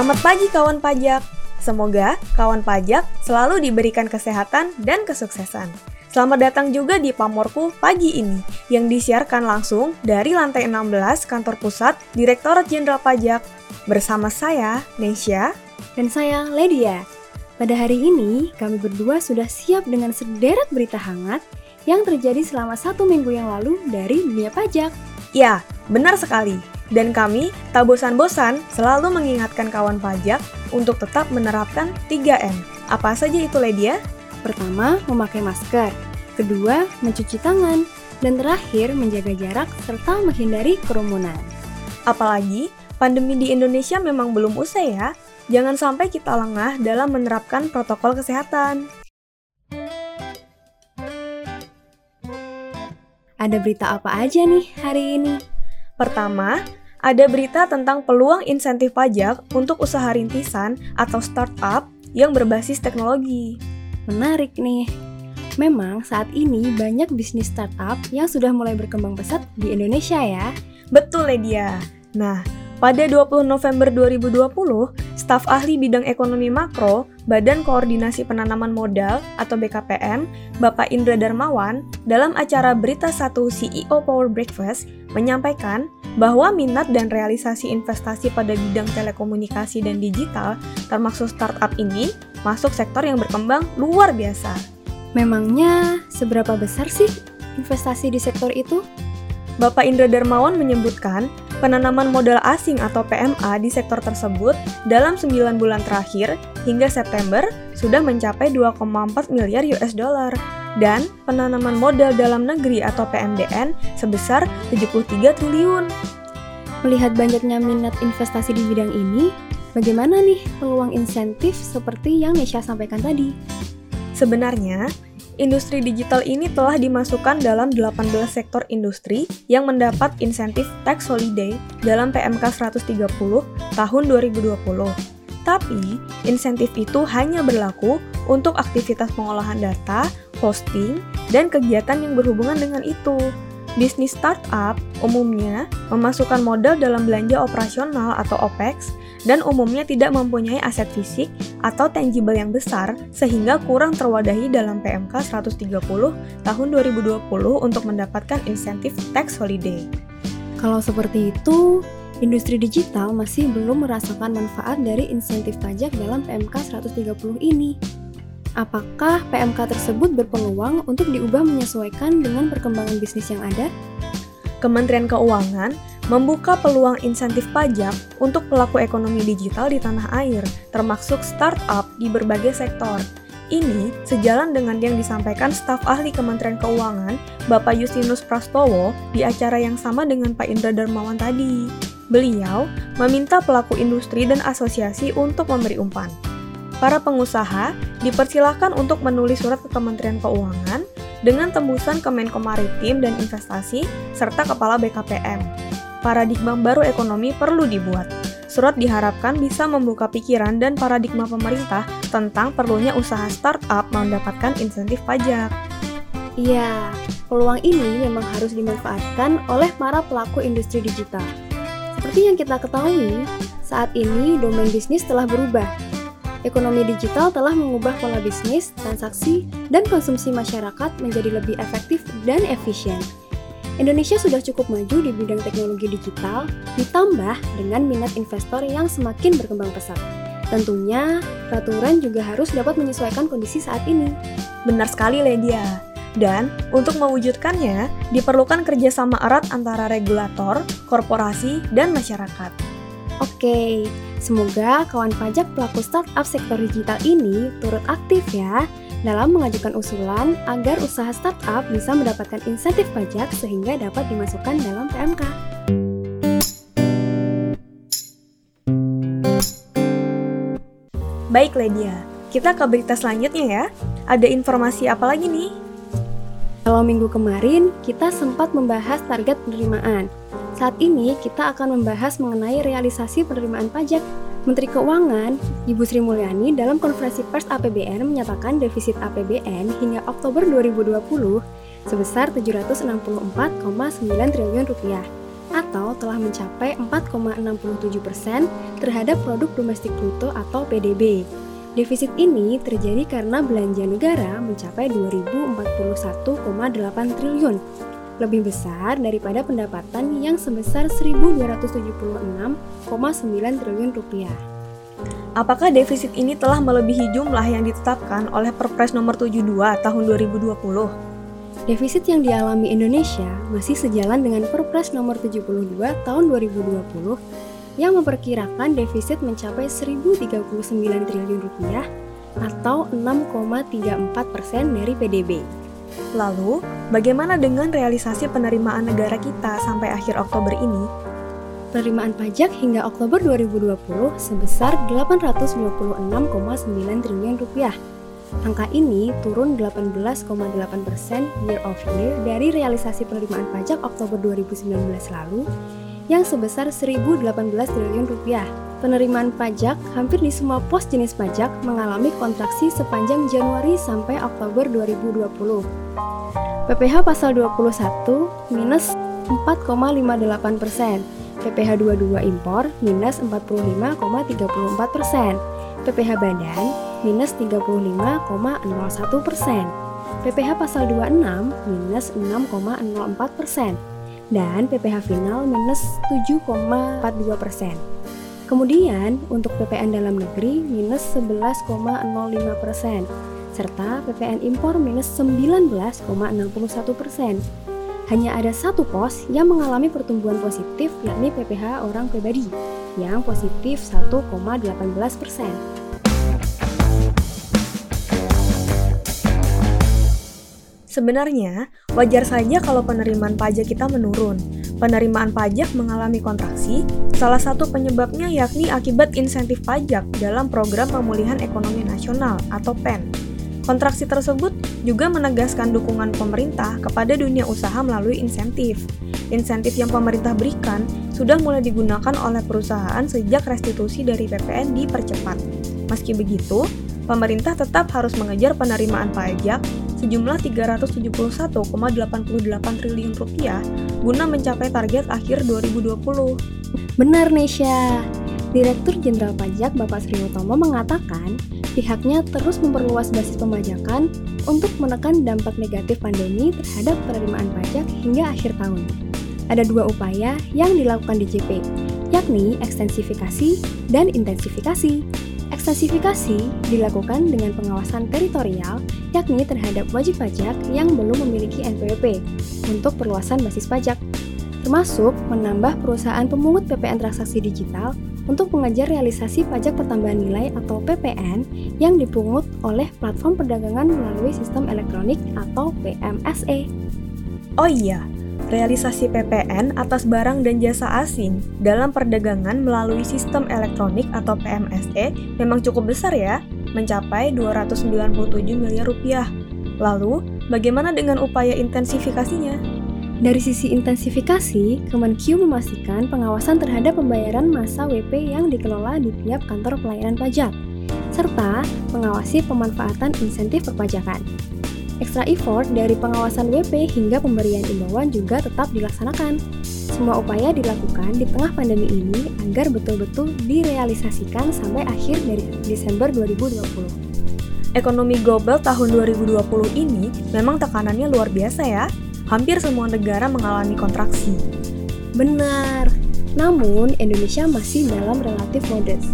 Selamat pagi kawan pajak. Semoga kawan pajak selalu diberikan kesehatan dan kesuksesan. Selamat datang juga di Pamorku pagi ini yang disiarkan langsung dari lantai 16 kantor pusat Direktorat Jenderal Pajak bersama saya, Nesya, dan saya, Ledia. Pada hari ini, kami berdua sudah siap dengan sederet berita hangat yang terjadi selama satu minggu yang lalu dari dunia pajak. Ya, benar sekali. Dan kami tak bosan-bosan selalu mengingatkan kawan pajak untuk tetap menerapkan 3M. Apa saja itu, Ledia? Pertama, memakai masker. Kedua, mencuci tangan. Dan terakhir, menjaga jarak serta menghindari kerumunan. Apalagi, pandemi di Indonesia memang belum usai ya. Jangan sampai kita lengah dalam menerapkan protokol kesehatan. Ada berita apa aja nih hari ini? Pertama, ada berita tentang peluang insentif pajak untuk usaha rintisan atau startup yang berbasis teknologi. Menarik nih. Memang saat ini banyak bisnis startup yang sudah mulai berkembang pesat di Indonesia ya. Betul, Ledia. Nah, pada 20 November 2020, staf ahli bidang ekonomi makro Badan Koordinasi Penanaman Modal atau BKPM, Bapak Indra Darmawan, dalam acara Berita 1 CEO Power Breakfast menyampaikan bahwa minat dan realisasi investasi pada bidang telekomunikasi dan digital, termasuk startup ini, masuk sektor yang berkembang luar biasa. Memangnya seberapa besar sih investasi di sektor itu? Bapak Indra Darmawan menyebutkan, penanaman modal asing atau PMA di sektor tersebut dalam 9 bulan terakhir hingga September sudah mencapai 2,4 miliar US dollar dan penanaman modal dalam negeri atau PMDN sebesar 73 triliun. Melihat banyaknya minat investasi di bidang ini, bagaimana nih peluang insentif seperti yang Nesha sampaikan tadi? Sebenarnya, industri digital ini telah dimasukkan dalam 18 sektor industri yang mendapat insentif tax holiday dalam PMK 130 tahun 2020. Tapi, insentif itu hanya berlaku untuk aktivitas pengolahan data, hosting, dan kegiatan yang berhubungan dengan itu. Bisnis startup umumnya memasukkan modal dalam belanja operasional atau OPEX dan umumnya tidak mempunyai aset fisik atau tangible yang besar sehingga kurang terwadahi dalam PMK 130 tahun 2020 untuk mendapatkan insentif tax holiday. Kalau seperti itu, industri digital masih belum merasakan manfaat dari insentif pajak dalam PMK 130 ini. Apakah PMK tersebut berpeluang untuk diubah menyesuaikan dengan perkembangan bisnis yang ada? Kementerian Keuangan membuka peluang insentif pajak untuk pelaku ekonomi digital di tanah air, termasuk startup di berbagai sektor. Ini sejalan dengan yang disampaikan staf ahli Kementerian Keuangan, Bapak Justinus Prastowo, di acara yang sama dengan Pak Indra Darmawan tadi. Beliau meminta pelaku industri dan asosiasi untuk memberi umpan. Para pengusaha dipersilahkan untuk menulis surat ke Kementerian Keuangan dengan tembusan ke Menko Maritim dan Investasi serta Kepala BKPM. Paradigma baru ekonomi perlu dibuat. Surat diharapkan bisa membuka pikiran dan paradigma pemerintah tentang perlunya usaha startup mendapatkan insentif pajak. Iya, peluang ini memang harus dimanfaatkan oleh para pelaku industri digital. Seperti yang kita ketahui, saat ini domain bisnis telah berubah Ekonomi digital telah mengubah pola bisnis, transaksi, dan konsumsi masyarakat menjadi lebih efektif dan efisien. Indonesia sudah cukup maju di bidang teknologi digital, ditambah dengan minat investor yang semakin berkembang pesat. Tentunya, peraturan juga harus dapat menyesuaikan kondisi saat ini. Benar sekali, Ledia. Dan untuk mewujudkannya, diperlukan kerjasama erat antara regulator, korporasi, dan masyarakat. Oke, Semoga kawan pajak pelaku startup sektor digital ini turut aktif ya dalam mengajukan usulan agar usaha startup bisa mendapatkan insentif pajak sehingga dapat dimasukkan dalam PMK. Baik Ledia, kita ke berita selanjutnya ya. Ada informasi apa lagi nih? Kalau minggu kemarin, kita sempat membahas target penerimaan. Saat ini kita akan membahas mengenai realisasi penerimaan pajak. Menteri Keuangan, Ibu Sri Mulyani dalam konferensi pers APBN menyatakan defisit APBN hingga Oktober 2020 sebesar 764,9 triliun rupiah. atau telah mencapai 4,67 persen terhadap produk domestik bruto atau PDB. Defisit ini terjadi karena belanja negara mencapai 2041,8 triliun, lebih besar daripada pendapatan yang sebesar 1276,9 triliun rupiah. Apakah defisit ini telah melebihi jumlah yang ditetapkan oleh Perpres nomor 72 tahun 2020? Defisit yang dialami Indonesia masih sejalan dengan Perpres nomor 72 tahun 2020 yang memperkirakan defisit mencapai 1.039 triliun rupiah atau 6,34 persen dari PDB. Lalu, bagaimana dengan realisasi penerimaan negara kita sampai akhir Oktober ini? penerimaan pajak hingga Oktober 2020 sebesar 856,9 triliun rupiah. Angka ini turun 18,8 persen year of year dari realisasi penerimaan pajak Oktober 2019 lalu yang sebesar 1.018 triliun rupiah. Penerimaan pajak hampir di semua pos jenis pajak mengalami kontraksi sepanjang Januari sampai Oktober 2020. PPh pasal 21 minus 4,58 persen, PPh 22 impor minus 45,34 persen, PPh badan minus 35,01 persen, PPh pasal 26 minus 6,04 persen, dan PPh final minus 7,42 persen. Kemudian untuk PPN dalam negeri minus 11,05 persen, serta PPN impor minus 19,61 persen hanya ada satu pos yang mengalami pertumbuhan positif yakni PPH orang pribadi yang positif 1,18 persen. Sebenarnya, wajar saja kalau penerimaan pajak kita menurun. Penerimaan pajak mengalami kontraksi, salah satu penyebabnya yakni akibat insentif pajak dalam Program Pemulihan Ekonomi Nasional atau PEN Kontraksi tersebut juga menegaskan dukungan pemerintah kepada dunia usaha melalui insentif. Insentif yang pemerintah berikan sudah mulai digunakan oleh perusahaan sejak restitusi dari PPN dipercepat. Meski begitu, pemerintah tetap harus mengejar penerimaan pajak sejumlah 371,88 triliun rupiah guna mencapai target akhir 2020. Benar Nesya. Direktur Jenderal Pajak Bapak Sri Utomo mengatakan, pihaknya terus memperluas basis pemajakan untuk menekan dampak negatif pandemi terhadap penerimaan pajak hingga akhir tahun. Ada dua upaya yang dilakukan DJP, yakni ekstensifikasi dan intensifikasi. Ekstensifikasi dilakukan dengan pengawasan teritorial, yakni terhadap wajib pajak yang belum memiliki NPWP untuk perluasan basis pajak, termasuk menambah perusahaan pemungut PPN transaksi digital untuk mengejar realisasi pajak pertambahan nilai atau PPN yang dipungut oleh platform perdagangan melalui sistem elektronik atau PMSE. Oh iya, realisasi PPN atas barang dan jasa asing dalam perdagangan melalui sistem elektronik atau PMSE memang cukup besar ya, mencapai 297 miliar rupiah. Lalu, bagaimana dengan upaya intensifikasinya? Dari sisi intensifikasi, Kemenq memastikan pengawasan terhadap pembayaran masa WP yang dikelola di tiap kantor pelayanan pajak, serta mengawasi pemanfaatan insentif perpajakan. Extra effort dari pengawasan WP hingga pemberian imbauan juga tetap dilaksanakan. Semua upaya dilakukan di tengah pandemi ini agar betul-betul direalisasikan sampai akhir dari Desember 2020. Ekonomi global tahun 2020 ini memang tekanannya luar biasa ya, hampir semua negara mengalami kontraksi. Benar, namun Indonesia masih dalam relatif modest.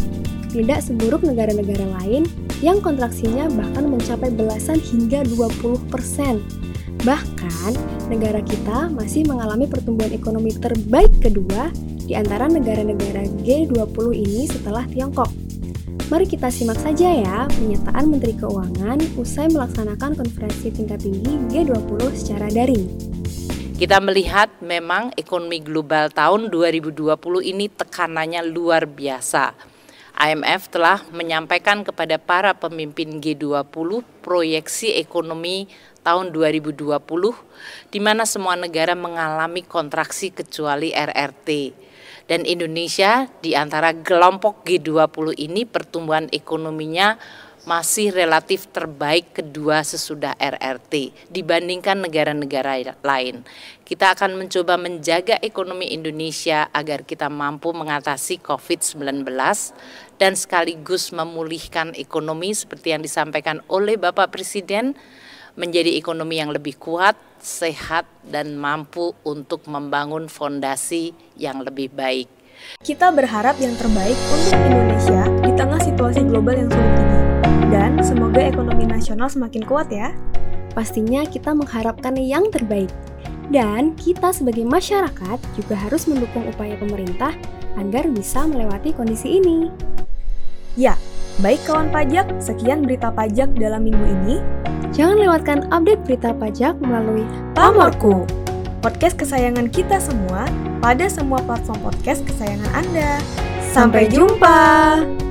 Tidak seburuk negara-negara lain yang kontraksinya bahkan mencapai belasan hingga 20%. Bahkan, negara kita masih mengalami pertumbuhan ekonomi terbaik kedua di antara negara-negara G20 ini setelah Tiongkok. Mari kita simak saja ya pernyataan Menteri Keuangan usai melaksanakan konferensi tingkat tinggi G20 secara daring. Kita melihat memang ekonomi global tahun 2020 ini tekanannya luar biasa. IMF telah menyampaikan kepada para pemimpin G20 proyeksi ekonomi tahun 2020 di mana semua negara mengalami kontraksi kecuali RRT dan Indonesia di antara kelompok G20 ini pertumbuhan ekonominya masih relatif terbaik kedua sesudah RRT dibandingkan negara-negara lain. Kita akan mencoba menjaga ekonomi Indonesia agar kita mampu mengatasi COVID-19 dan sekaligus memulihkan ekonomi seperti yang disampaikan oleh Bapak Presiden menjadi ekonomi yang lebih kuat, sehat, dan mampu untuk membangun fondasi yang lebih baik. Kita berharap yang terbaik untuk Indonesia di tengah situasi global yang sulit ini. Dan semoga ekonomi nasional semakin kuat ya. Pastinya kita mengharapkan yang terbaik. Dan kita sebagai masyarakat juga harus mendukung upaya pemerintah agar bisa melewati kondisi ini. Ya, baik kawan pajak, sekian berita pajak dalam minggu ini. Jangan lewatkan update berita pajak melalui Pamorku, podcast kesayangan kita semua pada semua platform podcast kesayangan Anda. Sampai jumpa!